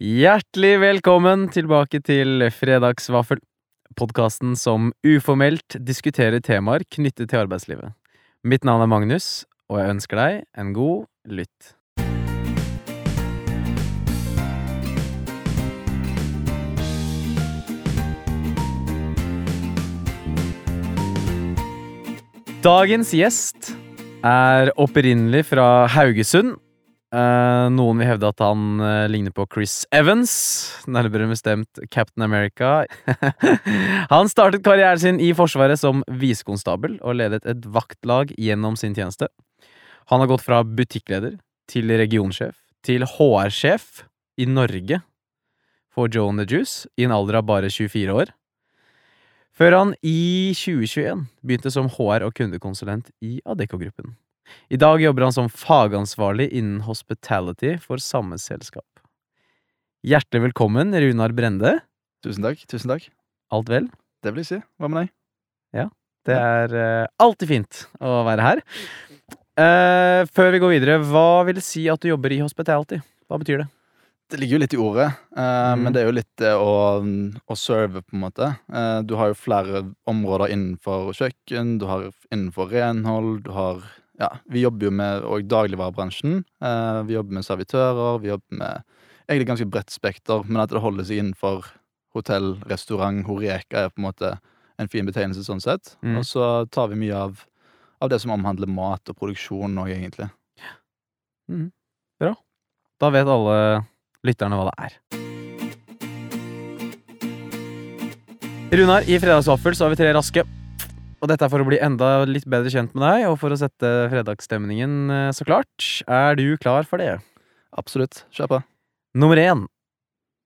Hjertelig velkommen tilbake til Fredagsvaffel, podkasten som uformelt diskuterer temaer knyttet til arbeidslivet. Mitt navn er Magnus, og jeg ønsker deg en god lytt. Dagens gjest er opprinnelig fra Haugesund. Eh, noen vil hevde at han uh, ligner på Chris Evans, nærmere bestemt Captain America. han startet karrieren sin i Forsvaret som visekonstabel og ledet et vaktlag gjennom sin tjeneste. Han har gått fra butikkleder til regionsjef til HR-sjef i Norge for Joe and the Juice i en alder av bare 24 år. Før han i 2021 begynte som HR- og kundekonsulent i Adecco-gruppen. I dag jobber han som fagansvarlig innen hospitality for samme selskap. Hjertelig velkommen, Runar Brende. Tusen takk. tusen takk. Alt vel? Det vil jeg si. Hva med deg? Ja, Det er uh, alltid fint å være her. Uh, før vi går videre, hva vil det si at du jobber i hospitality? Hva betyr det? Det ligger jo litt i ordet, uh, mm. men det er jo litt det å, å serve, på en måte. Du har jo flere områder innenfor kjøkken, du har innenfor renhold, du har Ja, vi jobber jo med og dagligvarebransjen. Eh, vi jobber med servitører, vi jobber med egentlig ganske bredt spekter, men at det holder seg innenfor hotell, restaurant, horeka er på en måte en fin betegnelse sånn sett. Mm. Og så tar vi mye av, av det som omhandler mat og produksjon òg, egentlig. Bra. Da vet alle lytterne hva det er. Runar, i Fredagsvaffel så har vi tre raske. Og dette er for å bli enda litt bedre kjent med deg, og for å sette fredagsstemningen, eh, så klart. Er du klar for det? Absolutt. Kjør på. Nummer én.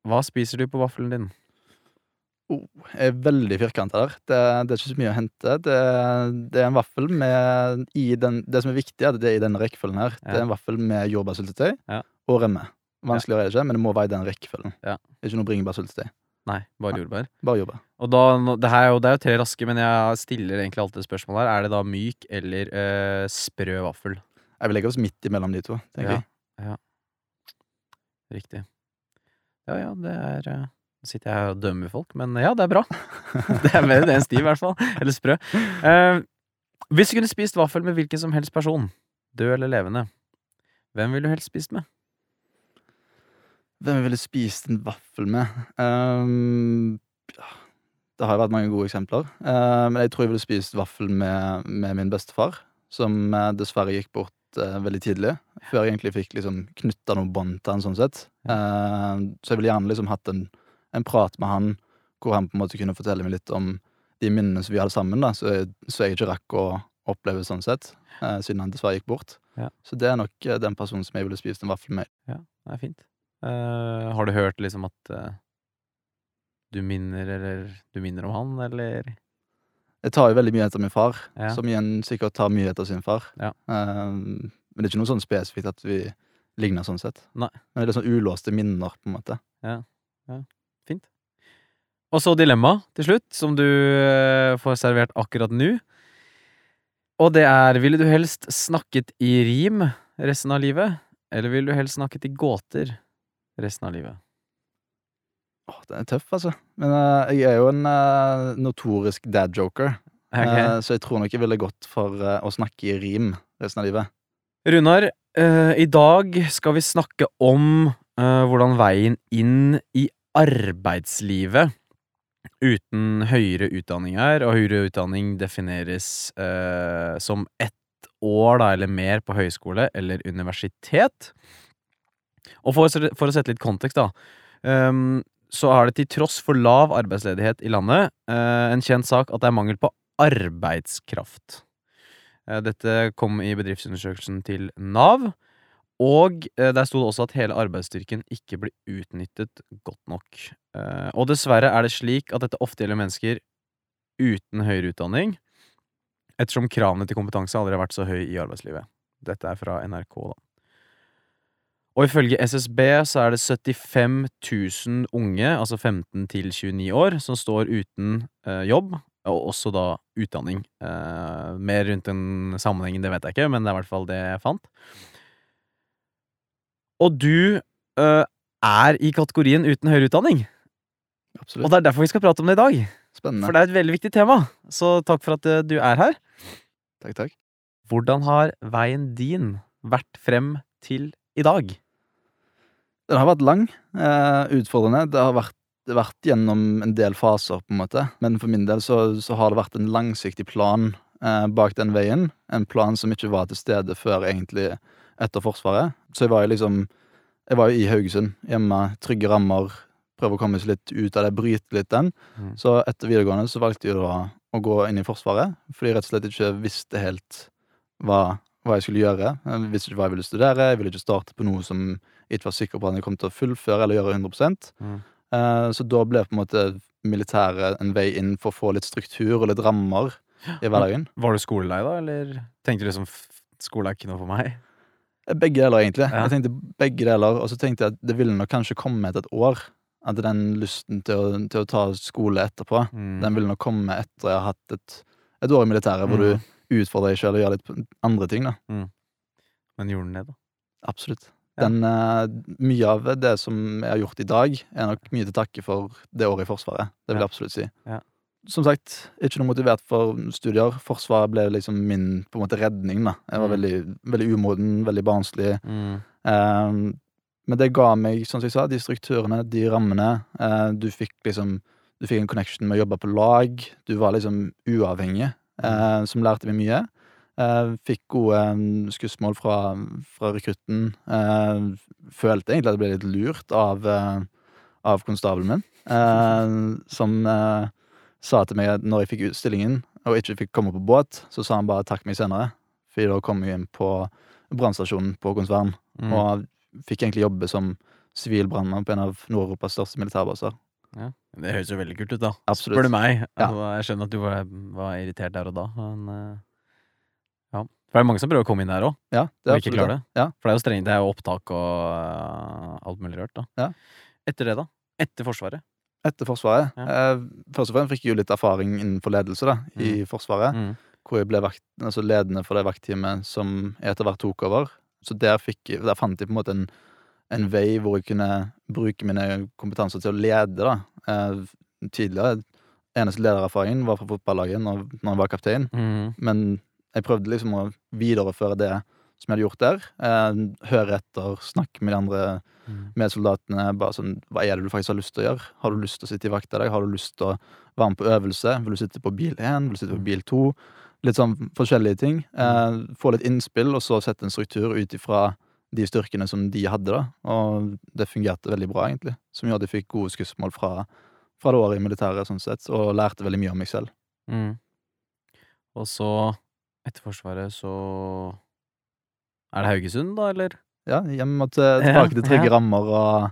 Hva spiser du på vaffelen din? Oh, jeg er veldig firkanta der. Det, det er ikke så mye å hente. Det, det er en vaffel med i den, Det som er viktig, er det er i denne rekkefølgen her. Det er en vaffel med jordbærsyltetøy Ja. og rømme. Vanskeligere er det ikke, men det må være i den rekkefølgen. Ja. Ikke noe bringebærsyltetøy. Nei, bare jordbær. Bare jordbær. Og da, det, her er jo, det er jo tre raske, men jeg stiller egentlig alltid spørsmål her. Er det da myk eller eh, sprø vaffel? Jeg vil legge oss midt imellom de to, tenker Ja. jeg. Riktig. Ja, ja, det er eh, Nå sitter jeg her og dømmer folk, men ja, det er bra. det er mer enn stiv, i hvert fall. Eller sprø. Eh, hvis du kunne spist vaffel med hvilken som helst person, død eller levende, hvem ville du helst spist med? Hvem jeg ville spist en vaffel med? Um, ja, det har jo vært mange gode eksempler. Uh, men jeg tror jeg ville spist vaffel med, med min bestefar, som eh, dessverre gikk bort uh, veldig tidlig. Før jeg egentlig fikk liksom knytta noen bånd til han, sånn sett. Uh, så jeg ville gjerne liksom hatt en, en prat med han, hvor han på en måte kunne fortelle meg litt om de minnene som vi hadde sammen, da, så jeg, så jeg ikke rakk å oppleve sånn sett, eh, siden han dessverre gikk bort. Ja. Så det er nok den personen som jeg ville spist en vaffel med. Ja, Det er fint. Eh, har du hørt liksom at uh, du minner eller du minner om han, eller Jeg tar jo veldig mye etter min far, Ja. som igjen sikkert tar mye etter sin far. Ja. Uh, men det er ikke noe sånn spesifikt at vi ligner sånn sett. Nei. Men det er sånn ulåste minner, på en måte. Fint. Og så dilemma til slutt, som du eh, får servert akkurat nå. Og det er Ville du helst snakket i rim resten av livet, eller ville du helst snakket i gåter resten av livet? Åh, den er tøff, altså. Men uh, jeg er jo en uh, notorisk dad-joker, Okay. Uh, så jeg tror nok jeg ville gått for å snakke i rim resten av livet. Runar, i dag skal vi snakke om hvordan veien inn i arbeidslivet uten høyere utdanning er, og høyere utdanning defineres som ett år da, eller mer på høyskole eller universitet. Og for, for å sette litt kontekst, da, Um, så er det til tross for lav arbeidsledighet i landet uh, en kjent sak at det er mangel på arbeidskraft. Uh, Dette kom i bedriftsundersøkelsen til Nav. Og uh, der sto det også at hele arbeidsstyrken ikke blir utnyttet godt nok. Og dessverre er det slik at dette ofte gjelder mennesker uten høyere utdanning, ettersom kravene til kompetanse aldri har vært så høy i arbeidslivet. Dette er fra NRK, da. Og ifølge SSB så er det 75 000 unge, altså 15 til 29 år, som står uten eh, jobb, og også da utdanning. Eh, mer rundt den sammenhengen, det vet jeg ikke, men det er i hvert fall det jeg fant. Og du eh, er i kategorien uten høyere utdanning. Absolutt. Og det er derfor vi skal prate om det i dag. Spennende. For det er et veldig viktig tema. Så takk for at eh, du er her. Takk, takk. Hvordan har veien din vært frem til i dag? Den har vært lang, eh, utfordrende. Det har vært, vært gjennom en del faser, på en måte. Men for min del så, så har det vært en langsiktig plan eh, bak den veien. En plan som ikke var til stede før egentlig etter Forsvaret. Så jeg var jo liksom Jeg var jo i Haugesund, hjemme, trygge rammer, prøve å komme seg litt ut av det, bryte litt den. Mm. Så etter videregående så valgte jeg da å gå inn i Forsvaret, fordi jeg rett og slett ikke visste helt hva, hva jeg skulle gjøre. Jeg visste ikke hva jeg ville studere, jeg ville ikke starte på noe som ikke var sikker på at jeg kom til å fullføre eller gjøre 100 Mm. Eh, Så da ble på en måte militæret en vei inn for å få litt struktur og litt rammer i hverdagen. Var du skolelei da, eller tenkte du liksom skole er ikke noe for meg? Begge deler, egentlig. Ja. Jeg tenkte begge deler, og så tenkte jeg at det ville nok kanskje komme etter et år. At den lysten til å, til å ta skole etterpå, Mm. den ville nok komme etter jeg har hatt et, et år i militæret, hvor Mm. du utfordrer deg sjøl og gjør litt andre ting, da. Men gjorde den det, da? Absolutt. Ja. Den, eh, mye av det som jeg har gjort i dag, er nok mye til takke for det året i Forsvaret. Det vil Ja. jeg absolutt si. Ja. Som sagt, ikke noe motivert for studier. Forsvaret ble liksom min på en måte redning. da Jeg var Mm. veldig, veldig umoden, veldig barnslig. Mm. Ehm, men det ga meg, som jeg sa, de strukturene, de rammene. Uh, du fikk liksom Du fikk en connection med å jobbe på lag. Du var liksom uavhengig, uh, som lærte meg mye. Eh, fikk gode eh, skussmål fra, fra rekrutten. Eh, følte egentlig at jeg ble litt lurt av, eh, av konstabelen min, som sa til meg at når jeg fikk utstillingen og ikke fikk komme på båt, så sa han bare takk meg senere. Fordi da kom jeg inn på brannstasjonen på Konsvern. Mm. Og fikk egentlig jobbe som sivil brannmann på en av Nord-Europas største militærbaser. Ja. Det høres jo veldig kult ut, da. Absolutt. Spør du meg. Ja. Altså, jeg skjønner at du var, var irritert der og da, men. For det er mange som prøver å komme inn der òg, Ja, og ikke klarer det. Ja. For det er jo strengt, det er jo opptak og uh, alt mulig rørt, da. Ja. Etter det, da? Etter Forsvaret? Etter Forsvaret. Eh, først og fremst fikk jeg jo litt erfaring innenfor ledelse da, i Forsvaret. Mm. Hvor jeg ble vakt, altså ledende for det vaktteamet som jeg etter hvert tok over. Så der, fikk, der fant jeg på en måte en, en vei hvor jeg kunne bruke mine kompetanser til å lede. da. Eh, tidligere, eneste ledererfaringen var fra fotballaget når, når jeg var kaptein. Mm. Men jeg prøvde liksom å videreføre det som jeg hadde gjort der. Eh, høre etter, snakke med de andre Mm. medsoldatene. Bare sånn, hva er det du faktisk har lyst til å gjøre? Har du lyst til å sitte i vakt i dag? Har du lyst til å være med på øvelse? Vil du sitte på bil 1? Vil du sitte på Mm. bil 2? Litt sånn forskjellige ting. Eh, få litt innspill, og så sette en struktur ut ifra de styrkene som de hadde, da. Og det fungerte veldig bra, egentlig. Som gjorde at jeg fikk gode skussmål fra, fra det året i militæret, sånn sett, og lærte veldig mye om meg selv. Mm. Og så, etter Forsvaret, så Er det Haugesund, da, eller? Ja, hjem og til, tilbake til trygge rammer, og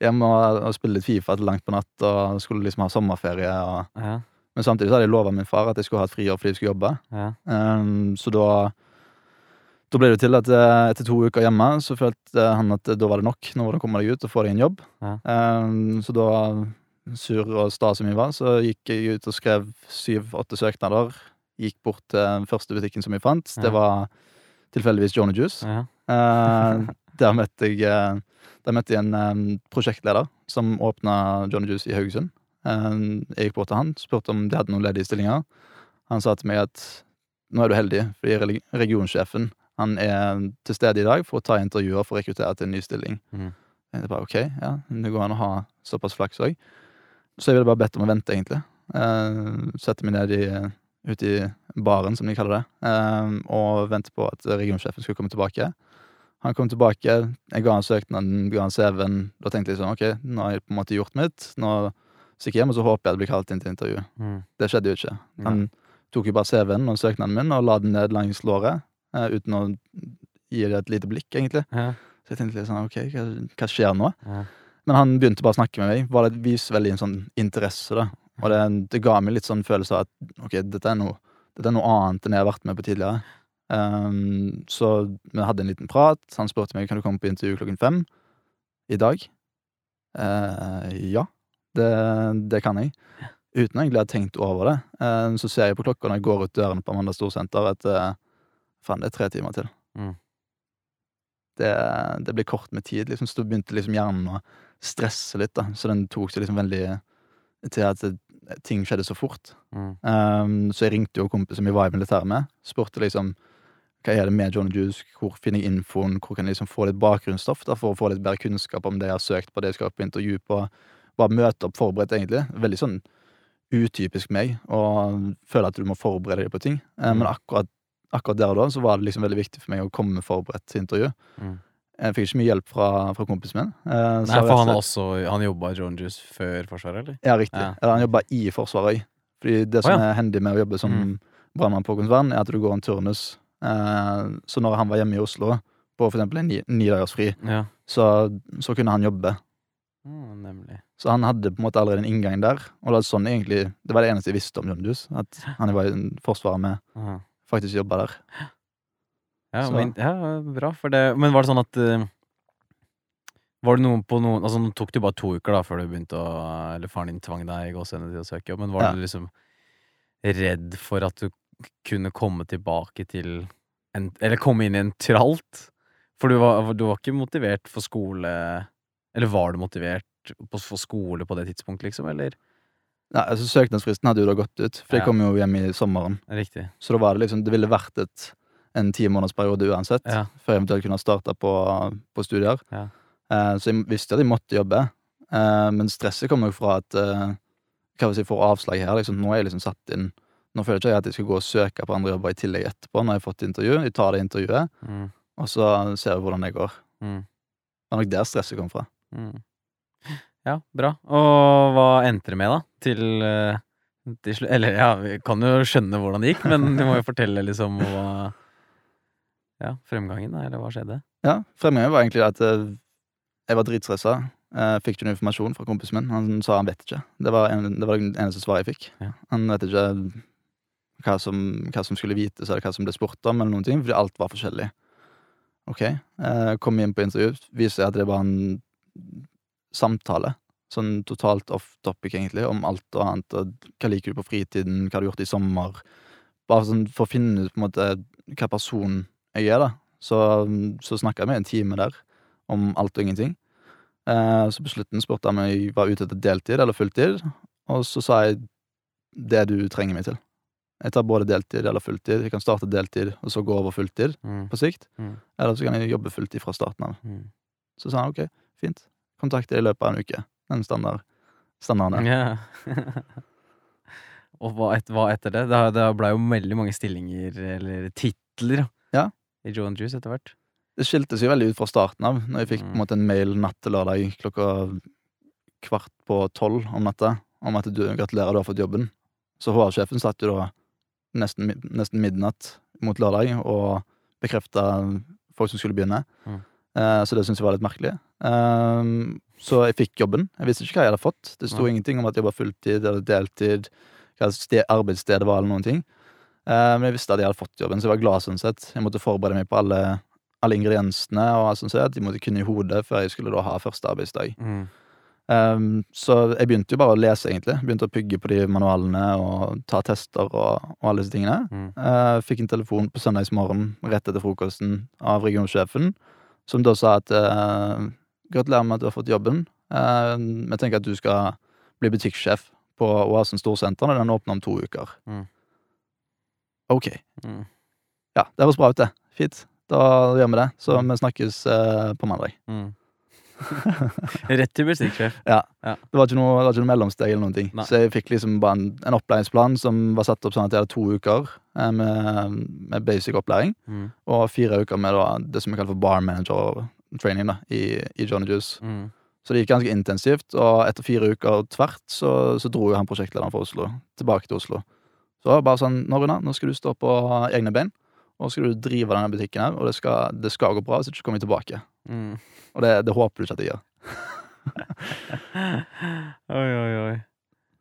hjem og, og spille litt Fifa til langt på natt, og skulle liksom ha sommerferie. Og, Ja. men samtidig så hadde jeg lova min far at jeg skulle ha et friår fordi jeg skulle jobbe. ja. Um, så da Da ble det til at eh, etter to uker hjemme så følte han at da var det nok. Nå må du komme deg ut og få deg en jobb. Ja. Um, så da, sur og sta som jeg var, så gikk jeg ut og skrev syv-åtte søknader. Gikk bort til den første butikken som vi fant. Ja. Det var tilfeldigvis Johnny Juice. ja. Eh, der møtte jeg eh, Der møtte jeg en um, prosjektleder som åpna Johnny Juice i Haugesund. Eh, jeg gikk bort til han, spurte om de hadde noen ledige stillinger. Han sa til meg at nå er du heldig, fordi regionsjefen han er til stede i dag for å ta intervjuer for å rekruttere til en ny stilling. Mm. Jeg bare ok, ja, det går an å ha såpass flaks òg. Så jeg ville bare bedt om å vente, egentlig. Eh, sette meg ned i, ute i baren, som de kaller det, eh, og ventet på at regionsjefen skulle komme tilbake. Han kom tilbake, jeg ga han søknaden, ga han CV-en. Da tenkte jeg sånn, ok, nå har jeg på en måte gjort mitt. Nå stikker jeg hjem, og så håper jeg det blir kalt inn til intervju. Mm. Det skjedde jo ikke. Han Han tok jo bare CV-en og søknaden min og la den ned langs låret, eh, uten å gi det et lite blikk, egentlig. Ja. Så jeg tenkte litt sånn, ok, hva, hva skjer nå? Ja. Men han begynte bare å snakke med meg, var det viser veldig en sånn interesse, da. Og det, det ga meg litt sånn følelse av at ok, dette er noe, dette er noe annet enn jeg har vært med på tidligere. Um, så vi hadde en liten prat. Han spurte meg kan du komme på intervju klokken fem i dag. Uh, ja, det, det kan jeg. Uten egentlig å ha tenkt over det. Uh, så ser jeg på klokka når jeg går ut døren på Amanda Storsenter at uh, faen, det er tre timer til. Mm. det, det ble kort med tid. Liksom, så begynte liksom hjernen å stresse litt, da. Så den tok seg liksom veldig til at ting skjedde så fort. Mm. Um, så jeg ringte jo kompisen min var i militæret med. Spurte liksom hva er det med John Juice, hvor finner jeg infoen, hvor kan jeg liksom få litt bakgrunnsstoff da, for å få litt bedre kunnskap om det jeg har søkt på, det jeg skal på intervju på. Bare møte opp forberedt, egentlig. Veldig sånn utypisk meg å føle at du må forberede deg på ting. Eh, Mm. Men akkurat, akkurat der og da så var det liksom veldig viktig for meg å komme forberedt til intervju. Mm. Jeg fikk ikke mye hjelp fra, fra kompisen min. eh, Nei, for han, slett- også, han jobba i Joan Juice før Forsvaret, eller? Ja, riktig. Ja. Eller han jobba i Forsvaret òg. Fordi det som oh, ja. er hendig med å jobbe som Mm. brannmann på Haakonsvern, er at du går en turnus. Eh, så når han var hjemme i Oslo på for eksempel en ni, ni dagers fri, Ja. så, så kunne han jobbe. Mm, nemlig. Så han hadde på en måte allerede en inngang der. Og det var sånn egentlig Det var det eneste jeg visste om John Juice. At han var i Forsvaret med Aha. faktisk jobba der. Ja, men, ja, bra. For det, men var det sånn at eh, Var det noen på noen Altså, nå tok det jo bare to uker da før du begynte å Eller faren din tvang deg i gåsehudene til å søke jobb, men var Ja. du liksom redd for at du kunne komme tilbake til en Eller komme inn i en tralt? For du var, du var ikke motivert for skole Eller var du motivert for skole på det tidspunktet, liksom? Eller? Nei, altså Søknadsfristen hadde jo da gått ut, for jeg Ja. kom jo hjem i sommeren. Riktig. Så da var det liksom Det ville vært et, en ti måneders periode uansett, Ja. før jeg eventuelt kunne starta på, på studier. Ja. Eh, så jeg visste at jeg måtte jobbe, eh, men stresset kom nok fra at eh, Hva hvis jeg får avslag her? Liksom, nå er jeg liksom satt inn Nå føler jeg ikke at jeg skal gå og søke på andre jobber i tillegg etterpå, når jeg har fått intervju. Jeg tar det intervjuet, Mm. og så ser vi hvordan det går. Mm. Det var nok der stresset kom fra. Mm. Ja, bra. Og hva endte det med, da? Til, til slutt Eller ja, vi kan jo skjønne hvordan det gikk, men du må jo fortelle liksom hva Ja, fremgangen, eller hva skjedde? Ja, Fremgangen var egentlig at eh, jeg var dritstressa. Jeg fikk ikke noe informasjon fra kompisen min. Han sa han vet ikke. Det var, en, det var det eneste svaret jeg fikk. Ja. Han vet ikke hva som, hva som skulle vites, eller hva som ble spurt om, eller noen ting, fordi alt var forskjellig. Ok, eh, kom inn på intervju, viser at det var en samtale. Sånn totalt off topic, egentlig, om alt og annet. Og hva liker du på fritiden, hva har du gjort i sommer? Bare sånn for å finne ut på en måte hva person jeg er, da. Så, så snakka med en time der om alt og ingenting. Eh, så på slutten spurte han om jeg var ute etter deltid eller fulltid, og så sa jeg det du trenger meg til. Jeg tar både deltid eller fulltid. Jeg kan starte deltid og så gå over fulltid Mm. på sikt. Mm. Eller så kan jeg jobbe fulltid fra starten av. Mm. Så sa han ok, fint. Kontakt i løpet av en uke. Den standard, standarden. Ja. Og hva, et, hva etter det? Det, det blei jo veldig mange stillinger, eller titler, Ja. I Joan Juice etter hvert. Det skilte seg veldig ut fra starten av, når jeg fikk på en Mm. måte en mail natt til lørdag klokka kvart på tolv om natta om at du gratulerer, du har fått jobben. Så HR-sjefen satt jo da nesten, nesten midnatt mot lørdag og bekrefta folk som skulle begynne. Mm. Eh, så det syntes jeg var litt merkelig. Ehm, så jeg fikk jobben. Jeg visste ikke hva jeg hadde fått. Det sto ja. ingenting om at jeg jobba fulltid eller deltid, hva arbeidsstedet var, eller noen ting. Eh, men jeg visste at jeg hadde fått jobben, så jeg var glad sånn sett. Jeg måtte forberede meg på alle, alle ingrediensene, og alt sånt sett. Jeg måtte kunne i hodet før jeg skulle da ha første arbeidsdag. Mm. Um, så jeg begynte jo bare å lese, egentlig. Begynte å pugge på de manualene og ta tester og, og alle disse tingene. Mm. Uh, fikk en telefon på søndagsmorgen rett etter frokosten av regionsjefen, som da sa at uh, gratulerer med at du har fått jobben. Uh, vi tenker at du skal bli butikksjef på Oasen Storsenter når den åpner om to uker. Mm. Ok. Mm. Ja, det høres bra ut, det. Fint. Da gjør vi det. Så vi snakkes eh, på mandag. Mm. Rett til butikksjef. Det var noe, det var ikke noe mellomsteg eller noen ting. Nei. Så jeg fikk liksom bare en, en opplæringsplan som var satt opp sånn at jeg hadde to uker eh, med, med basic opplæring, Mm. og fire uker med da, det som vi kaller for bar manager training da, i, i Johnny Juice. Mm. Så det gikk ganske intensivt, og etter fire uker tvert så, så dro jo han prosjektlederen fra Oslo tilbake til Oslo. Så var bare sånn, nå Runa, nå skal du stå på egne bein, og skal du drive denne butikken her, og det skal, det skal gå bra, hvis ikke kommer vi tilbake. Mm. Og det, det håper du ikke at jeg gjør. Oi, oi, oi.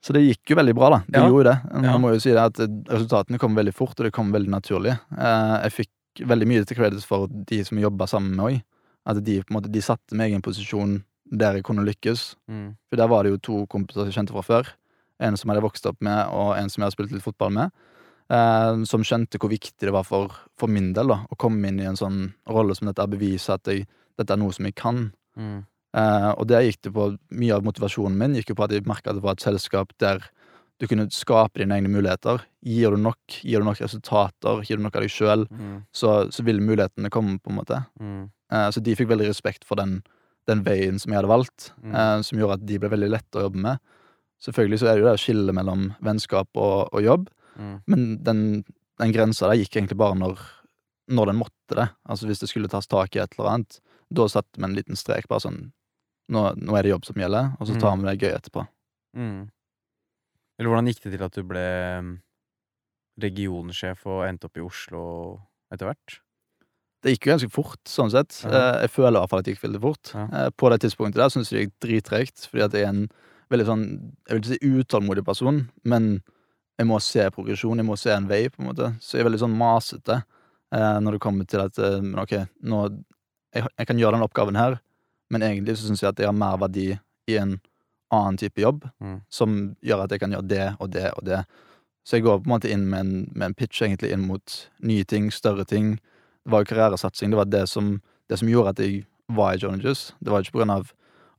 Så det gikk jo veldig bra, da. Det Ja. gjorde jo det. Man Ja. må jo si det at resultatene kom veldig fort, og det kom veldig naturlig. Eh, jeg fikk veldig mye til credits for de som jobba sammen med meg. At de på en måte, de satte meg i en posisjon der jeg kunne lykkes. Mm. For der var det jo to kompiser jeg kjente fra før. En som jeg hadde vokst opp med, og en som jeg har spilt litt fotball med. eh, som skjønte hvor viktig det var for, for min del da, å komme inn i en sånn rolle som dette, bevise at jeg, dette er noe som jeg kan. Mm. Eh, og der gikk det på Mye av motivasjonen min gikk jo på at jeg merka at det var et selskap der du kunne skape dine egne muligheter. Gir du nok, gir du nok resultater, gir du nok av deg sjøl, Mm. så, så vil mulighetene komme, på en måte. Mm. Eh, så de fikk veldig respekt for den, den veien som jeg hadde valgt, Mm. eh, som gjorde at de ble veldig lette å jobbe med. Selvfølgelig så er det jo det å skille mellom vennskap og, og jobb, Mm. men den, den grensa der gikk egentlig bare når, når den måtte det. Altså hvis det skulle tas tak i et eller annet, da satte vi en liten strek, bare sånn nå, nå er det jobb som gjelder, og så tar Mm. vi det gøy etterpå. Mm. Eller hvordan gikk det til at du ble mm, regionsjef og endte opp i Oslo etter hvert? Det gikk jo ganske fort, sånn sett. Ja. Eh, Jeg føler i hvert fall at det gikk veldig fort. Ja. Eh, På det tidspunktet der syns jeg det gikk drittregt, fordi at jeg er en veldig sånn Jeg vil ikke si utålmodig person, men jeg må se progresjon, jeg må se en vei, på en måte. Så jeg er veldig sånn masete eh, når det kommer til at eh, OK, nå jeg, jeg kan gjøre den oppgaven her, men egentlig så syns jeg at jeg har mer verdi i en annen type jobb, Mm. som gjør at jeg kan gjøre det og det og det. Så jeg går på en måte inn med en, med en pitch egentlig inn mot nye ting, større ting. Det var jo karrieresatsing. Det var det som, det som gjorde at jeg var i Juice. Det var ikke på grunn av,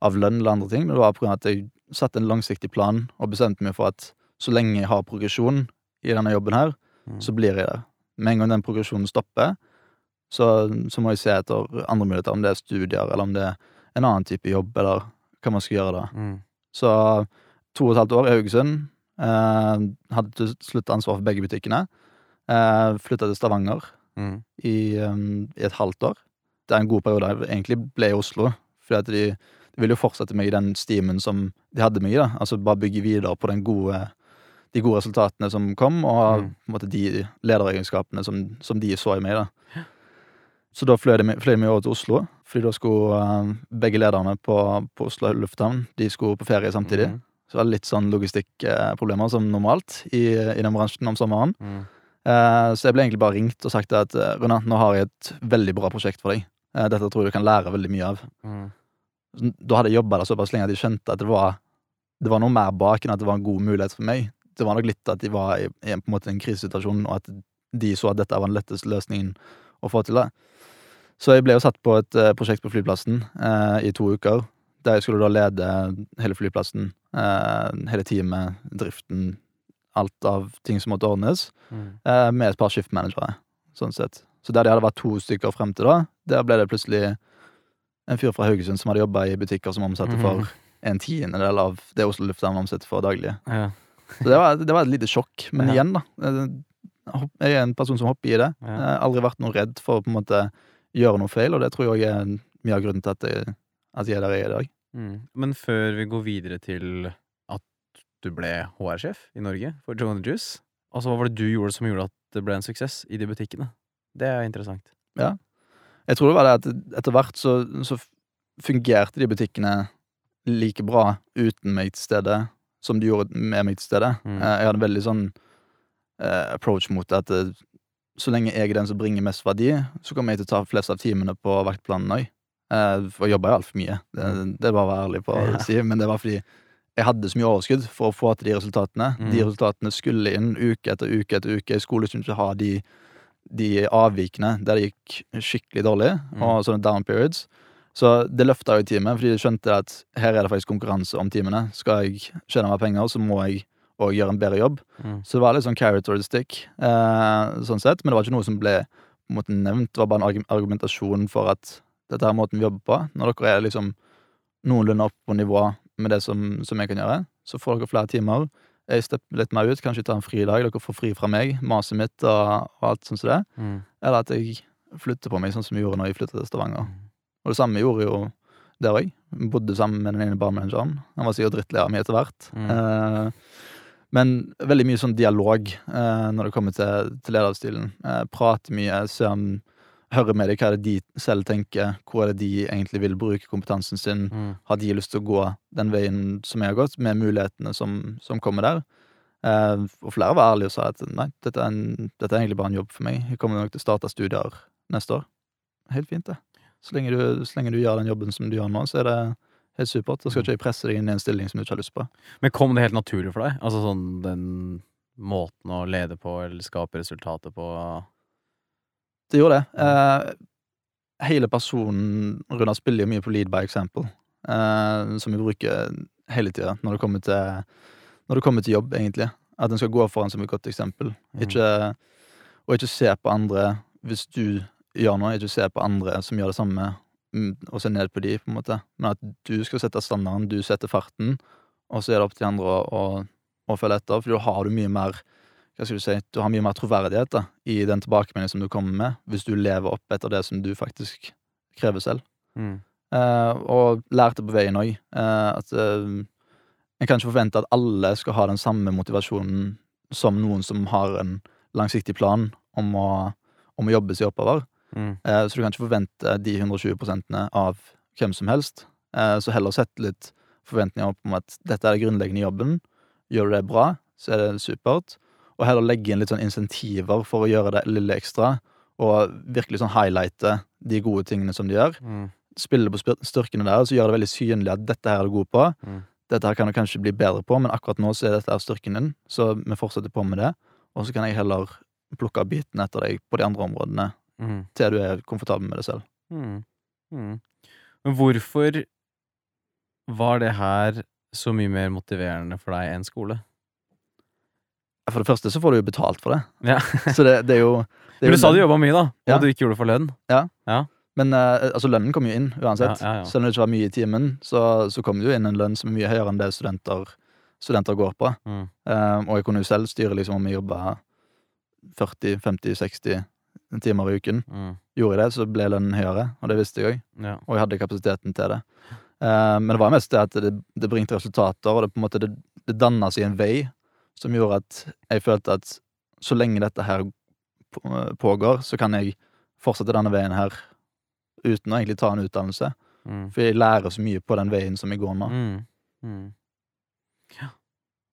av lønn eller andre ting, men det var på grunn av at jeg satte en langsiktig plan og bestemte meg for at så lenge jeg har progresjon i denne jobben her, Mm. så blir jeg der. Med en gang den progresjonen stopper, så, så må jeg se etter andre muligheter, om det er studier, eller om det er en annen type jobb, eller hva man skal gjøre da. Mm. Så to og et halvt år i Haugesund. Eh, hadde til slutt ansvar for begge butikkene. Eh, Flytta til Stavanger Mm. i, um, i et halvt år. Det er en god periode. Jeg egentlig ble i Oslo, fordi at de, ville jo fortsette meg i den stimen som de hadde meg i. da Altså bare bygge videre på den gode, de gode resultatene som kom, og Mm. på en måte de lederegenskapene som, som de så i meg. da Så da fløy meg- over til Oslo, fordi da skulle uh, begge lederne på, på Oslo lufthavn De skulle på ferie samtidig. Mm. Så var litt sånn logistikkproblemer som normalt i, i den bransjen om sommeren. Mm. Uh, Så jeg ble egentlig bare ringt og sagt at eh, Rune, nå har jeg et veldig bra prosjekt for deg. Uh, Dette tror jeg du kan lære veldig mye av. Mm. Da hadde jeg jobba der såpass lenge at jeg skjønte at det var, det var noe mer bak enn at det var en god mulighet for meg. Det var nok litt at de var i, i en, på en måte en krisesituasjon, og at de så at dette var den letteste løsningen å få til det. Så jeg ble jo satt på et eh, prosjekt på flyplassen eh, i to uker, der jeg skulle da lede hele flyplassen, eh, hele teamet, driften, alt av ting som måtte ordnes Mm. eh, med et par skiftmanagere, sånn sett. Så der de hadde vært to stykker frem til da, der ble det plutselig en fyr fra Haugesund som hadde jobba i butikker som omsatte for en tiendedel av det Oslo lufthavn omsetter for daglige. Ja. Så det var, det var et lite sjokk. Men Ja. igjen, da. eh, Jeg er en person som hopper i det. Ja. Jeg har aldri vært noe redd for å på en måte gjøre noe feil, og det tror jeg er mye av grunnen til at jeg, at jeg er der jeg er i dag. Mm. Men før vi går videre til at du ble HR-sjef i Norge for Joan Juice, altså hva var det du gjorde som gjorde at det ble en suksess i de butikkene? Det er interessant. Jeg tror det var det at etter hvert så, så fungerte de butikkene like bra uten meg til stede som de gjorde med meg til stede. Mm. Eh, Jeg hadde en veldig sånn eh, approach mot det at eh, så lenge jeg er den som bringer mest verdi, så kommer jeg til å ta flest av timene på vaktplanen òg. For jeg jobba jo altfor mye, det, det er bare å være ærlig på å Ja. si, men det var fordi jeg hadde så mye overskudd for å få til de resultatene. Mm. De resultatene skulle inn uke etter uke etter uke. Jeg skulle liksom ikke ha de, de avvikene der det gikk skikkelig dårlig, Mm. og sånne down periods. Så det løfta jo teamet, fordi de skjønte at her er det faktisk konkurranse om timene. Skal jeg tjene meg penger, så må jeg òg gjøre en bedre jobb. Mm. Så det var litt sånn carrot or stick, eh, sånn sett. Men det var ikke noe som ble måte nevnt. Det var bare en argumentasjon for at dette er måten vi jobber på. Når dere er liksom noenlunde opp på nivå med det som, som jeg kan gjøre, så får dere flere timer. Jeg stepper litt mer ut, kanskje tar en fridag. Dere får fri fra meg, maset mitt og, og alt sånn som det. Mm. Eller at jeg flytter på meg, sånn som vi gjorde når jeg flyttet til Stavanger. Mm. Og det samme gjorde jo der òg. Bodde sammen med den ene barmanageren. Han var sikkert drittlei av meg etter hvert. Mm. Eh, men veldig mye sånn dialog eh, når det kommer til, til lederstilen. Eh, prate mye, se om Høre med dem hva er det de selv tenker, hvor er det de egentlig vil bruke kompetansen sin. Mm. Har de lyst til å gå den veien som jeg har gått, med mulighetene som, som kommer der? Eh, og flere var ærlige og sa at nei, dette er, en, dette er egentlig bare en jobb for meg. Jeg kommer nok til å starte studier neste år. Helt fint, det. Så lenge, du, så lenge du gjør den jobben som du gjør nå, så er det helt supert. Da skal ikke jeg presse deg inn i en stilling som du ikke har lyst på. Men kom det helt naturlig for deg? Altså sånn den måten å lede på eller skape resultater på. Det gjorde det. Eh, hele personen Runar spiller jo mye på lead by example, eh, som vi bruker hele tida når det kommer til Når det kommer til jobb, egentlig. At en skal gå foran som et godt eksempel. Mm. Ikke, og ikke se på andre hvis du gjør noe, ikke se på andre som gjør det samme, mm, og se ned på de, på en måte. Men at du skal sette standarden, du setter farten, og så er det opp til de andre å, å, å følge etter. For da har du mye mer hva skal du si, du har mye mer troverdighet da, i den tilbakemeldingen som du kommer med, hvis du lever opp etter det som du faktisk krever selv. Mm. Eh, og lærte på veien òg eh, at eh, en kan ikke forvente at alle skal ha den samme motivasjonen som noen som har en langsiktig plan om å, om å jobbe seg oppover. Mm. Eh, så du kan ikke forvente de 120 prosentene av hvem som helst. Eh, så heller sette litt forventninger opp om at dette er det grunnleggende i jobben. Gjør du det bra, så er det supert. Og heller legge inn litt sånn insentiver for å gjøre det lille ekstra, og virkelig sånn highlighte de gode tingene som de gjør. Mm. Spille på styrkene der, og så gjøre det veldig synlig at dette her er du god på. Mm. Dette her kan du kanskje bli bedre på, men akkurat nå så er dette her styrken din, så vi fortsetter på med det. Og så kan jeg heller plukke av bitene etter deg på de andre områdene, Mm. til du er komfortabel med det selv. Mm. Mm. Men hvorfor var det her så mye mer motiverende for deg enn skole? For det første så får du jo betalt for det. Ja. Så det, det er jo det er Men jo du sa du jobba mye, da, og Ja. du ikke gjorde det for lønn. ja, Men uh, altså, lønnen kommer jo inn uansett. Ja, ja, ja. Selv om det ikke var mye i timen, så, så kommer det jo inn en lønn som er mye høyere enn det studenter, studenter går på. Mm. Um, og jeg kunne jo selv styre liksom om jeg jobba 40-50-60 timer i uken. Mm. Gjorde jeg det, så ble lønnen høyere, og det visste jeg òg. Ja. Og jeg hadde kapasiteten til det. Eh, men det var mest det at det, det bringte resultater, og det på en måte det, det danna seg en vei som gjorde at jeg følte at så lenge dette her pågår, så kan jeg fortsette denne veien her uten å egentlig ta en utdannelse. Mm. For jeg lærer så mye på den veien som jeg går nå. Mm. Mm. Ja.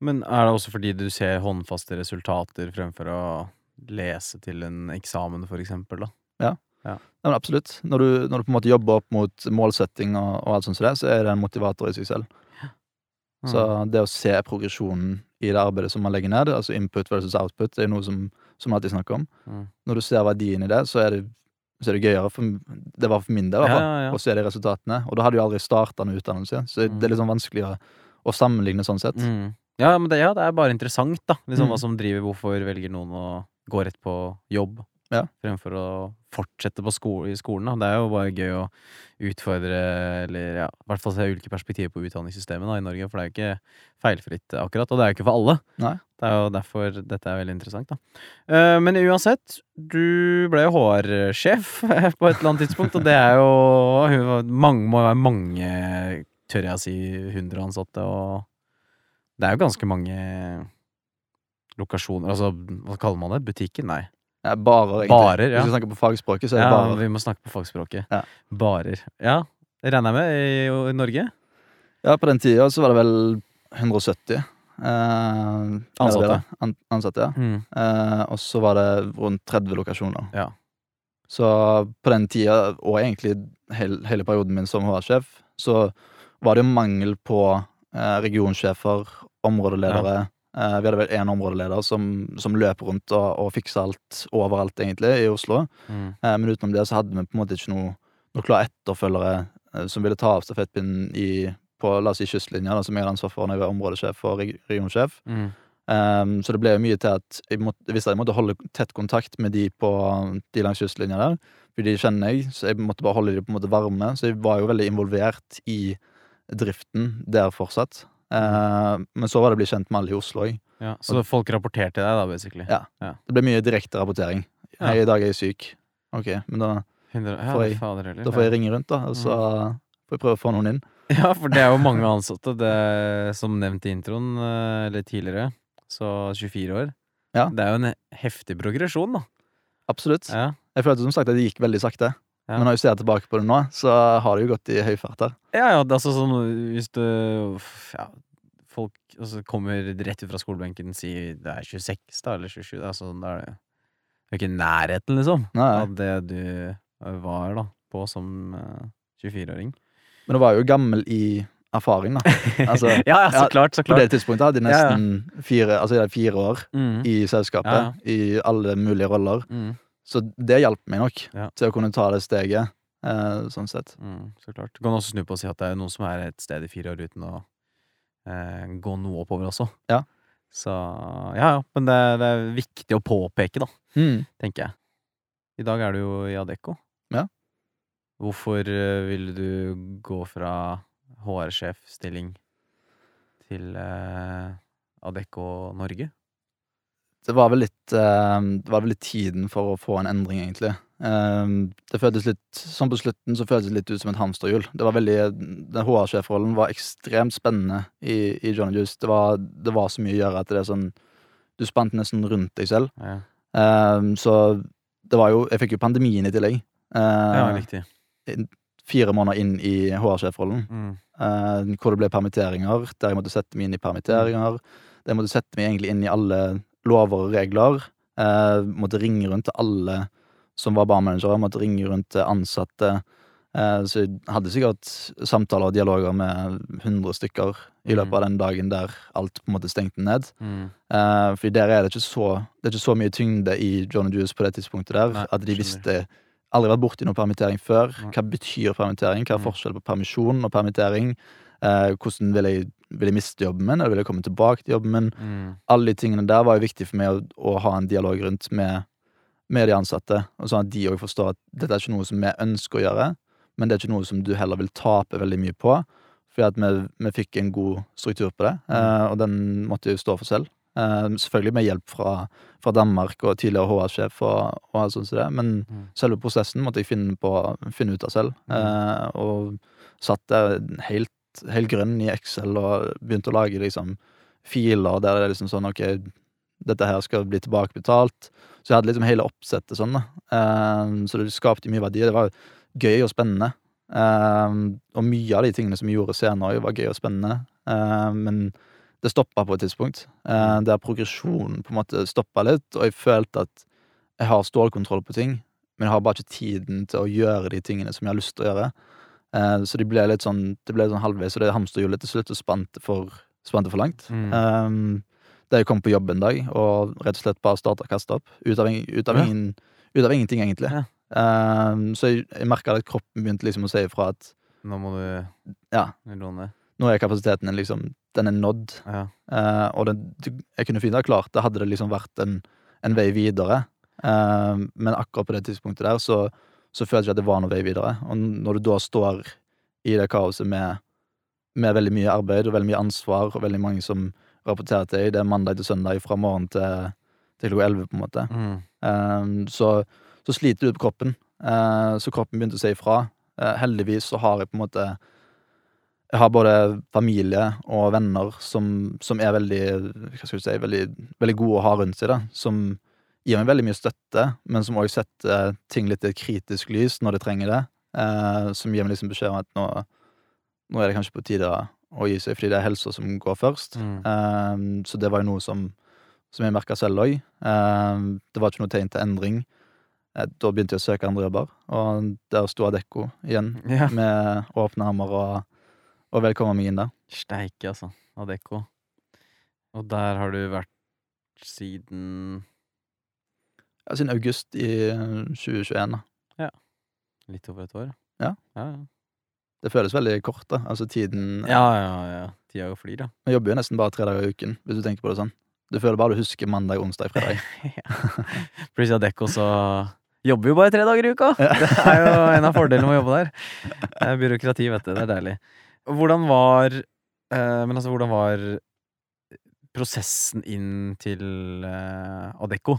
Men er det også fordi du ser håndfaste resultater fremfor å lese til en eksamen, for eksempel, da? Ja, men absolutt. Når du, når du på en måte jobber opp mot målsetting og, og alt sånt som det, så er det en motivator i seg selv. Mm. Så det å se progresjonen i det arbeidet som man legger ned, altså input versus output, det er noe som, som alltid snakker om. Mm. Når du ser verdien i det, så er det, så er det gøyere. For, det var for min del, i hvert Ja, fall, ja, ja. å se de resultatene. Og da hadde jo aldri starta noen utdannelse, så Mm. det er litt sånn vanskelig å, å sammenligne sånn sett. Mm. Ja, men det, ja, det er bare interessant, da. Liksom Mm. hva som driver Hvorfor velger noen å gå rett på jobb Ja. fremfor å fortsette på sko i skolen. Da. Det er jo bare gøy å utfordre, eller ja, i hvert fall se ulike perspektiver på utdanningssystemet da, i Norge. For det er jo ikke feilfritt, akkurat. Og det er jo ikke for alle. Nei. Det er jo derfor dette er veldig interessant, da. Uh, men uansett, du ble jo HR-sjef på et eller annet tidspunkt, og det er jo mange, Må jo være mange, tør jeg å si, hundre ansatte, og det er jo ganske mange lokasjoner Altså, hva kaller man det? Butikker? Nei. Ja, barer, egentlig. Barer, ja. Hvis vi snakker på fagspråket, så er det Ja, barer. vi må snakke på fagspråket. Ja. Barer. Ja, det regner jeg med i, i Norge. Ja, på den tida så var det vel 170 eh, Ansatte. An ansatte, ja. Mm. Eh, og så var det rundt 30 lokasjoner. Ja. Så på den tida, og egentlig hele, hele perioden min som HR-sjef, så var det jo mangel på eh, regionsjefer, områdeledere. Eh, vi hadde vel én områdeleder som, som løp rundt og, og fiksa alt overalt, egentlig, i Oslo. Mm. Eh, men utenom det så hadde vi på en måte ikke noe, noe klare etterfølgere eh, som ville ta av stafettpinnen i, på la oss si kystlinja, da, som jeg hadde ansvar for når jeg var områdesjef og reg regionsjef. Mm. Um, så det ble jo mye til at jeg måtte, jeg visste at jeg måtte holde tett kontakt med de på de langs kystlinja der. For de kjenner jeg, så jeg måtte bare holde de på en måte varme. Så jeg var jo veldig involvert i driften der fortsatt. Uh, men så var det å bli kjent med alle i Oslo òg. Ja, så folk rapporterte deg, da, basically? Ja. Det ble mye direkte rapportering. Ja. Hei, i dag er jeg syk. Ok, men da, Får jeg- da får jeg ringe rundt, da, og så får jeg prøve å få noen inn. Ja, for det er jo mange ansatte, det, som nevnt i introen, eh, eller tidligere. Så 24 år. Ja. Det er jo en heftig progresjon, da. Absolutt. Ja. Jeg følte som sagt at det gikk veldig sakte. Ja. Men når jeg ser tilbake på det nå, så har det jo gått i høy fart her. Ja, ja, det altså sånn hvis du ja, Folk altså, kommer rett ut fra skolebenken og sier det er 26, da, eller 27, da, sånn, da er det er ikke nærheten, liksom, Nei. av det du var da, på som uh, 24-åring. Men du var jo gammel i erfaring, da. Altså, ja, ja, så klart, så På det tidspunktet hadde jeg Ja, ja. nesten fire, altså, fire år Mm, i selskapet, Ja, i alle mulige roller. mm, Så det hjalp meg nok Ja. til å kunne ta det steget, eh, sånn sett. mm, så klart. Du kan også snu på å si at det er noen som er et sted i fire år uten å eh, gå noe oppover også. Ja. Så ja, ja. Men det, det er viktig å påpeke, da, tenker jeg. I dag er du jo i Adecco. Ja. Hvorfor eh, ville du gå fra HR-sjefstilling til eh, Adecco Norge? Det var vel litt uh, Det var vel litt tiden for å få en endring, egentlig. Uh, det føltes litt Sånn på slutten så føltes det litt ut som et hamsterhjul. Det var veldig Den HR-sjefrollen var ekstremt spennende i, i John Juice. Det var, det var så mye å gjøre at det er sånn Du spant nesten rundt deg selv. Ja, Uh, så det var jo Jeg fikk jo pandemien i tillegg. Ja riktig. fire måneder inn i HR-sjefrollen. Mm. hvor det ble permitteringer, der jeg måtte sette meg inn i permitteringer. Der jeg måtte sette meg egentlig inn i alle lover og regler. Eh, måtte ringe rundt til alle som var barmanagere, måtte ringe rundt til ansatte. Eh, så jeg hadde sikkert samtaler og dialoger med 100 stykker i løpet av den dagen der alt på en måte stengte ned. Mm. Eh, for der er det ikke så Det er ikke så mye tyngde i John Juice på det tidspunktet der Nei, at de visste Aldri vært borti noen permittering før. Hva betyr permittering? Hva er Mm. forskjellen på permisjon og permittering? Eh, hvordan vil jeg, vil jeg miste jobben min, eller vil jeg komme tilbake til jobben min? Mm. Alle de tingene der var jo viktig for meg å, å ha en dialog rundt med, med de ansatte. Og sånn at de òg forstår at dette er ikke noe som vi ønsker å gjøre, men det er ikke noe som du heller vil tape veldig mye på. Fordi at vi, vi fikk en god struktur på det, eh, og den måtte jo stå for selv. Eh, selvfølgelig med hjelp fra, fra Danmark og tidligere HR-sjef og, og alt sånt som det, men Mm. selve prosessen måtte jeg finne, på, finne ut av selv. Eh, og satt der helt, helt grønn i Excel og begynte å lage liksom filer der det er liksom sånn Ok, dette her skal bli tilbakebetalt. Så jeg hadde liksom hele oppsettet sånn, da. Um, så det skapte mye verdi. Det var gøy og spennende. Um, og mye av de tingene som vi gjorde senere, var gøy og spennende. Um, men det stoppa på et tidspunkt, eh, der progresjonen på en måte stoppa litt, og jeg følte at jeg har stålkontroll på ting, men jeg har bare ikke tiden til å gjøre de tingene som jeg har lyst til å gjøre. Eh, så de ble litt sånn, det ble sånn halvveis, og det hamsterhjulet til slutt og spant for, spant for langt. Mm. Um, da jeg kom på jobb en dag og rett og slett bare starta å kaste opp. Ut av, ut av, Ja. ingen, ut av ingenting, egentlig. Ja. Um, så jeg, jeg merka at kroppen begynte liksom å si ifra at Nå må du ja, roe ned. nå er kapasiteten liksom Den er nådd. Ja. Uh, og det, jeg kunne fint ha klart det, hadde det liksom vært en, en vei videre. Uh, men akkurat på det tidspunktet der så, så følte jeg at det var noe vei videre. Og når du da står i det kaoset med, med veldig mye arbeid og veldig mye ansvar, og veldig mange som rapporterer til deg, det er mandag til søndag fra morgen til, til klokka elleve, på en måte, Mm. um, så, så sliter du på kroppen. Uh, så kroppen begynte å si ifra. Uh, heldigvis så har jeg på en måte jeg har både familie og venner som, som er veldig Hva skal du si veldig, veldig gode å ha rundt seg, da. Som gir meg veldig mye støtte, men som òg setter ting litt i et kritisk lys når de trenger det. Eh, som gir meg liksom beskjed om at nå, nå er det kanskje på tide å gi seg, fordi det er helsa som går først. Mm. Eh, så det var jo noe som, som jeg merka selv òg. Eh, det var ikke noe tegn til endring. Eh, da begynte jeg å søke andre jobber, og der sto Adecco igjen yeah. med åpne armer og, og velkommen meg inn der. Steike, altså. Adecco. Og der har du vært siden Ja, siden august i eh, 2021. da. litt over et år? Ja. Ja, Det føles veldig kort, da. Altså tiden ja. ja, ja, Tida Tida flyr, da. Vi jobber jo nesten bare tre dager i uken, hvis du tenker på det sånn. Du føler bare du husker mandag, onsdag, fredag. Pluss har Adecco så jobber jo bare tre dager i uka! Det er jo en av fordelene med å jobbe der. Det er byråkrati, vet du. Det er deilig. Hvordan var eh, Men altså, hvordan var prosessen inn til eh, Adecco?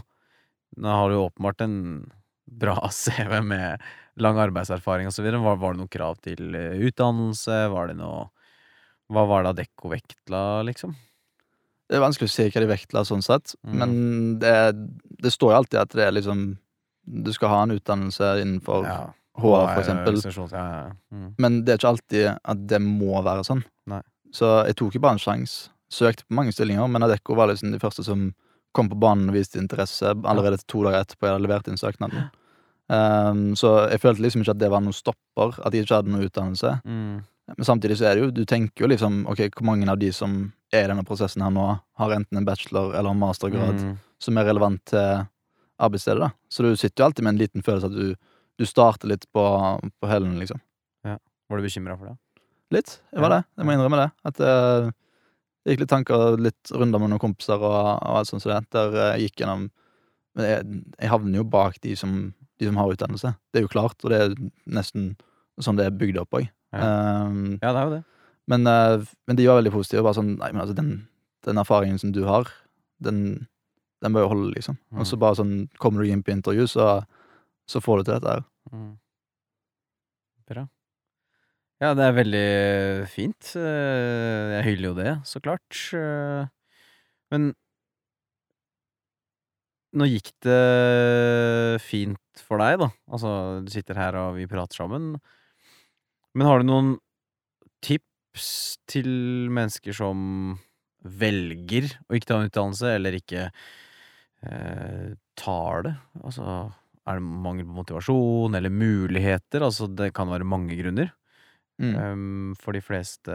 Nå har du åpenbart en bra CV med lang arbeidserfaring osv. Var, var det noe krav til eh, utdannelse? Var det noe Hva var det Adecco vektla, liksom? Det er vanskelig å si hva de vektla sånn sett, Mm. men det, det står jo alltid at det er liksom Du skal ha en utdannelse innenfor Ja. HR, for eksempel. Ja, ja. Mm. Men det er ikke alltid at det må være sånn. Nei. Så jeg tok jo bare en sjanse. Søkte på mange stillinger, men Adecco var liksom de første som kom på banen og viste interesse allerede to dager etterpå jeg hadde levert inn søknaden. Um, så jeg følte liksom ikke at det var noen stopper, at jeg ikke hadde noen utdannelse. Mm. Men samtidig så er det jo Du tenker jo liksom Ok, hvor mange av de som er i denne prosessen her nå, har enten en bachelor eller en mastergrad Mm. som er relevant til arbeidsstedet, da. Så du sitter jo alltid med en liten følelse at du, du starter litt på, på hælen, liksom. Var du bekymra for det? Litt. Jeg var Ja. det. Jeg må innrømme det. At eh, det gikk litt tanker, litt runder med noen kompiser og, og alt sånt som det, der eh, jeg gikk gjennom Men jeg, jeg havner jo bak de som, de som har utdannelse. Det er jo klart, og det er nesten sånn det er bygd opp òg. Um, Ja, det er jo det. men, uh, men de var veldig positive. Bare sånn Nei, men altså, den, den erfaringen som du har, den, den bør jo holde, liksom. Og så Mm. bare sånn Kommer du inn på intervju, så, så får du til dette her. Mm. Bra. Ja, det er veldig fint. Eh, Jeg hyller jo det, så klart. Eh, Men nå gikk det fint for deg, da. Altså, du sitter her og vi prater sammen. Men har du noen tips til mennesker som velger å ikke ta en utdannelse, eller ikke eh, tar det? Altså, er det mangel på motivasjon eller muligheter? Altså, det kan være mange grunner. Mm. Um, for de fleste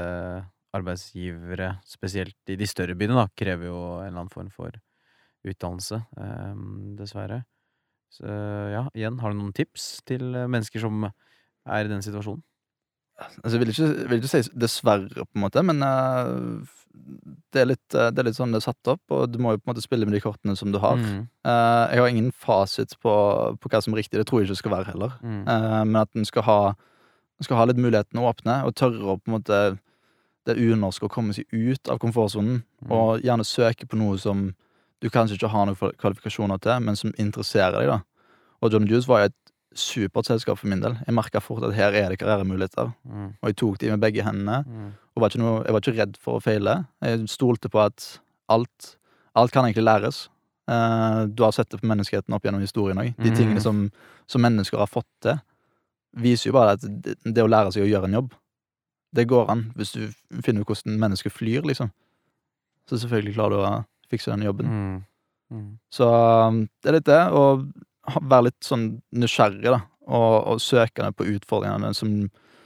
arbeidsgivere, spesielt i de større byene, da, krever jo en eller annen form for utdannelse, um, dessverre. Så ja, igjen, har du noen tips til eh, mennesker som er i den situasjonen? Altså, jeg vil ikke, vil ikke si dessverre, på en måte, men uh, det, er litt, eh, det er litt sånn det er satt opp, og du må jo på en måte spille med de kortene som du har. Mm, jeg har ingen fasit på, på hva som er riktig, det tror jeg ikke det skal være heller. mm, men at en skal ha, skal ha litt muligheten å åpne, og tørre å på en måte det unorske å komme seg ut av komfortsonen, mm, og gjerne søke på noe som du kanskje ikke har noen kvalifikasjoner til, men som interesserer deg. da. Og John Juice var jo et supert selskap for min del. Jeg merka fort at her er det karrieremuligheter, mm, og jeg tok de med begge hendene. mm, Og var noe, jeg var ikke redd for å feile. Jeg stolte på at alt, alt kan egentlig læres. Eh, du har sett det på menneskeheten opp gjennom historien òg. De Mhm. tingene som, som mennesker har fått til, viser jo bare at det, det å lære seg å gjøre en jobb, det går an hvis du finner ut hvordan mennesker flyr, liksom. Så selvfølgelig klarer du å fikse den jobben. mm, mm. Så um, det er litt det, å være litt sånn nysgjerrig, da, og, og søkende på utfordringene som,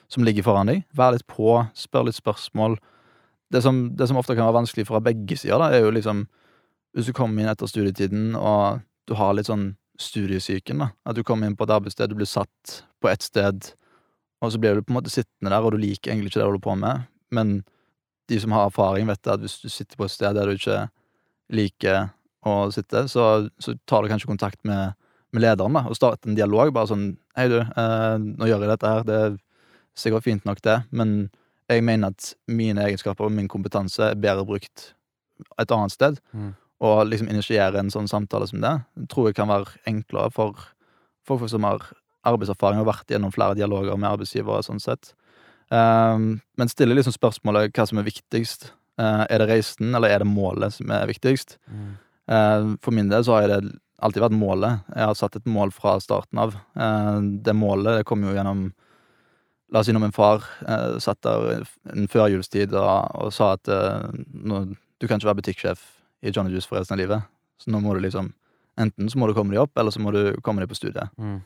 som ligger foran deg. Vær litt på, spør litt spørsmål. Det som, det som ofte kan være vanskelig fra begge sider, da, er jo liksom Hvis du kommer inn etter studietiden, og du har litt sånn studiesyken, da. At du kommer inn på et arbeidssted, du blir satt på ett sted, og så blir du på en måte sittende der, og du liker egentlig ikke det du holder på med. Men de som har erfaring, vet at hvis du sitter på et sted der du ikke liker å sitte, så, så tar du kanskje kontakt med, med lederen da, og starter en dialog. Bare sånn 'Hei, du, eh, nå gjør jeg dette her. Det er sikkert fint nok, det, men jeg mener at mine egenskaper og min kompetanse er bedre brukt et annet sted.' Mm. Og liksom initiere en sånn samtale som det, tror jeg kan være enklere for folk som har arbeidserfaring og vært gjennom flere dialoger med arbeidsgivere. sånn sett. Um, men stille liksom spørsmålet hva som er viktigst. Uh, er det reisen, eller er det målet som er viktigst? Mm. Uh, For min del så har det alltid vært målet. Jeg har satt et mål fra starten av. Uh, Det målet det kom jo gjennom La oss si når min far satt der en førjulstid og, og sa at nå, du kan ikke være butikksjef i Johnny Juice for resten av livet. Så nå må du liksom Enten så må du komme deg opp, eller så må du komme deg på studiet. Mm.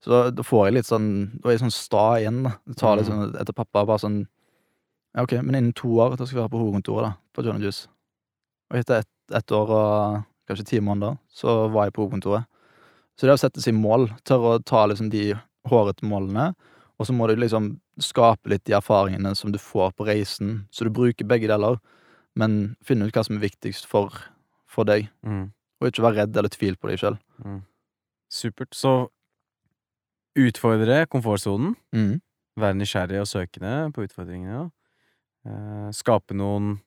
Så da, da får jeg litt sånn Da er jeg sånn sta igjen, da. Det tar litt sånn etter pappa. Bare sånn Ja, ok, men innen to år da skal vi være på hovedkontoret, da. På Johnny Juice. Og etter ett et år og kanskje ti måneder, så var jeg på hovedkontoret. Så det å sette seg mål, tørre å ta liksom de hårete målene, og så må du liksom skape litt de erfaringene som du får på reisen, så du bruker begge deler, men finne ut hva som er viktigst for, for deg, Mm. og ikke være redd eller tvil på deg sjøl. Mm. Supert. Så utfordre komfortsonen. Mm. Være nysgjerrig og søkende på utfordringene. Eh, skape noen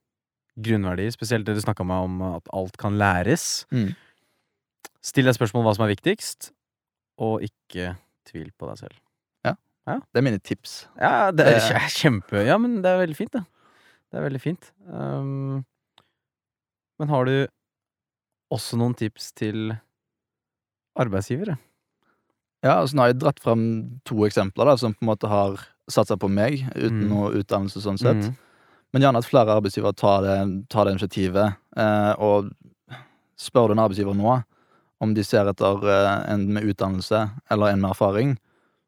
grunnverdier, spesielt det du snakka med om at alt kan læres. Mm. Still deg spørsmål om hva som er viktigst, og ikke tvil på deg selv. Det er mine tips. Ja, det er kjempe Ja, men det er veldig fint, det. Det er veldig fint. Um, men har du også noen tips til arbeidsgivere? Ja, altså nå har jeg dratt frem to eksempler da, som på en måte har satsa på meg, uten Mm. noe utdannelse sånn sett. Mm. Men gjerne at flere arbeidsgivere tar det, tar det initiativet, eh, og spør du en arbeidsgiver nå om de ser etter eh, en med utdannelse eller en med erfaring,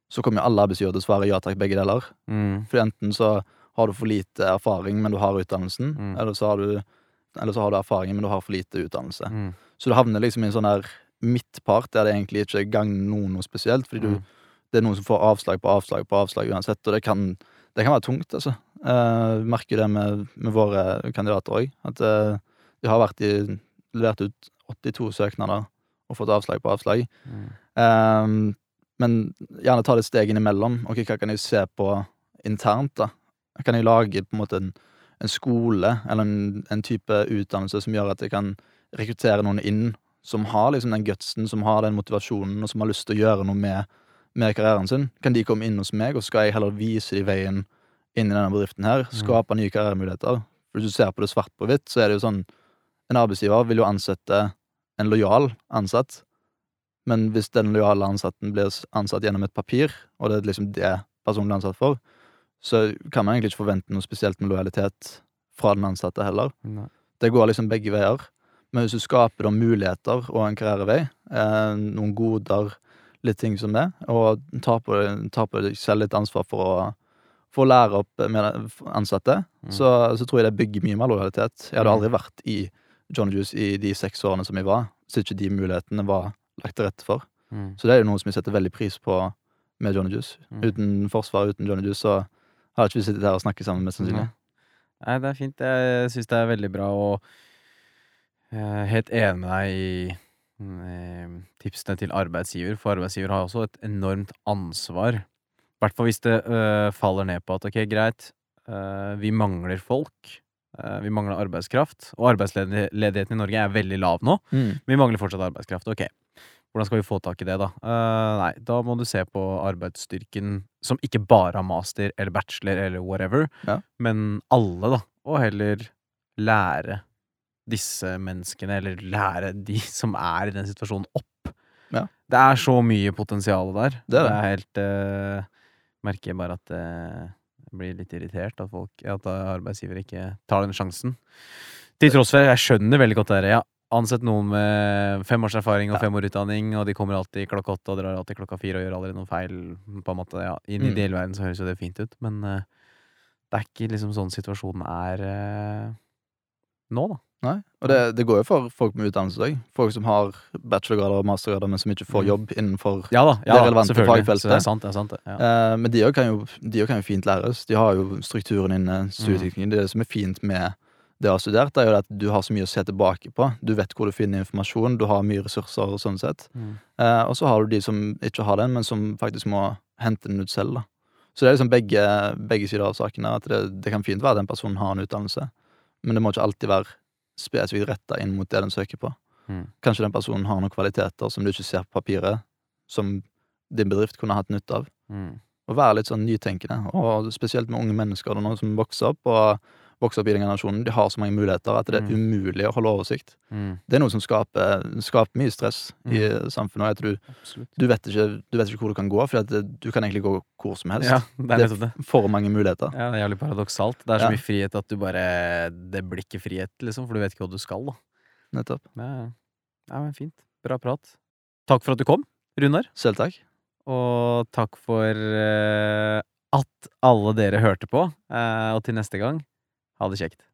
så kommer jo alle arbeidsgivere til å svare ja takk, begge deler. Mm. For enten så har du for lite erfaring, men du har utdannelsen. Mm. Eller, så har du, eller så har du erfaringen, men du har for lite utdannelse. Mm. Så du havner liksom i en sånn der midtpart der det egentlig ikke gagner noen noe spesielt. Fordi du, Mm. det er noen som får avslag på avslag på avslag uansett, og det kan, det kan være tungt, altså. Uh, merker det med, med våre kandidater òg, at uh, de har vært i, levert ut 82 søknader og fått avslag på avslag. Mm. Ehm, men gjerne ta det steget innimellom. Ok, hva kan jeg se på internt, da? Kan jeg lage på en måte en, en skole eller en, en type utdannelse som gjør at jeg kan rekruttere noen inn som har liksom den gutsen, som har den motivasjonen, og som har lyst til å gjøre noe med, med karrieren sin? Kan de komme inn hos meg, og så skal jeg heller vise de veien inn i denne bedriften her? Skape nye karrieremuligheter? For hvis du ser på det svart på hvitt, så er det jo sånn En arbeidsgiver vil jo ansette en lojal ansatt. Men hvis den lojale ansatten blir ansatt gjennom et papir, og det er liksom det personen blir ansatt for, så kan man egentlig ikke forvente noe spesielt med lojalitet fra den ansatte heller. Nei. Det går liksom begge veier. Men hvis du skaper da muligheter og en karrierevei, eh, noen goder, litt ting som det, og tar på, tar på deg selv litt ansvar for å, for å lære opp med ansatte, Mm. så, så tror jeg det bygger mye mer lojalitet. Jeg hadde Mm. aldri vært i John Juice i de seks årene som jeg var, så ikke de mulighetene var lagt til rette for. Mm. Så det er jo noe som jeg setter veldig pris på med Johnny Juice. Mm. Uten forsvar, uten Johnny Juice, så hadde ikke vi sittet her og snakket sammen, mest sannsynlig. Nei, det er fint. Jeg syns det er veldig bra, og jeg er helt enig med deg i mm, tipsene til arbeidsgiver, for arbeidsgiver har også et enormt ansvar. I hvert fall hvis det øh, faller ned på at ok, greit, øh, vi mangler folk. øh, vi mangler arbeidskraft, og arbeidsledigheten i Norge er veldig lav nå. Mm. Vi mangler fortsatt arbeidskraft. Ok, hvordan skal vi få tak i det, da? Uh, nei, da må du se på arbeidsstyrken som ikke bare har master eller bachelor eller whatever, Ja. men alle, da. Og heller lære disse menneskene, eller lære de som er i den situasjonen, opp. Ja. Det er så mye potensial der. Det er det. er helt uh, Merker bare at det jeg blir litt irritert at folk At arbeidsgiver ikke tar den sjansen. Til tross for jeg skjønner veldig godt det der. Har ansett noen med fem års erfaring og fem år utdanning, og de kommer alltid klokka åtte og drar alltid klokka fire og gjør aldri noen feil. På en måte, ja. I en Mm. ideell verden så høres jo det fint ut, men uh, det er ikke liksom sånn situasjonen er uh, nå, da. Nei. Og det, det går jo for folk med utdannelse òg. Folk som har bachelorgrader og mastergrader, men som ikke får Mm. jobb innenfor Ja da, ja, Det da, relevant på selvfølgelig. fagfeltet. Det sant, det er sant. Ja. Eh, Men de òg kan, kan jo fint læres. De har jo strukturen inne, Mm. studieteknikken. Det, er det som er fint med det å ha studert, er jo at du har så mye å se tilbake på. Du vet hvor du finner informasjon, du har mye ressurser og sånn sett. Mm. Eh, og så har du de som ikke har den, men som faktisk må hente den ut selv. da. Så det er liksom begge, begge sider av saken. her, At det, det kan fint være at den personen har en utdannelse, men det må ikke alltid være spesifikt retta inn mot det den søker på. Mm. Kanskje den personen har noen kvaliteter som du ikke ser på papiret, som din bedrift kunne hatt nytte av. Mm. Og være litt sånn nytenkende, og spesielt med unge mennesker nå som vokser opp, og vokser opp i den generasjonen. De har så mange muligheter at det er Mm. umulig å holde oversikt. Mm. Det er noe som skaper, skaper mye stress i samfunnet. Du, du, vet ikke, du vet ikke hvor du kan gå, for det, du kan egentlig gå hvor som helst. Ja, det er det er for mange muligheter. Ja, det er jævlig paradoksalt. Det er så Ja. mye frihet at du bare Det blir ikke frihet, liksom, for du vet ikke hva du skal, da. Nettopp. Ja, ja. ja men fint. Bra prat. Takk for at du kom, Runar. Selv takk. Og takk for eh, at alle dere hørte på. Eh, og til neste gang, ha det kjekt.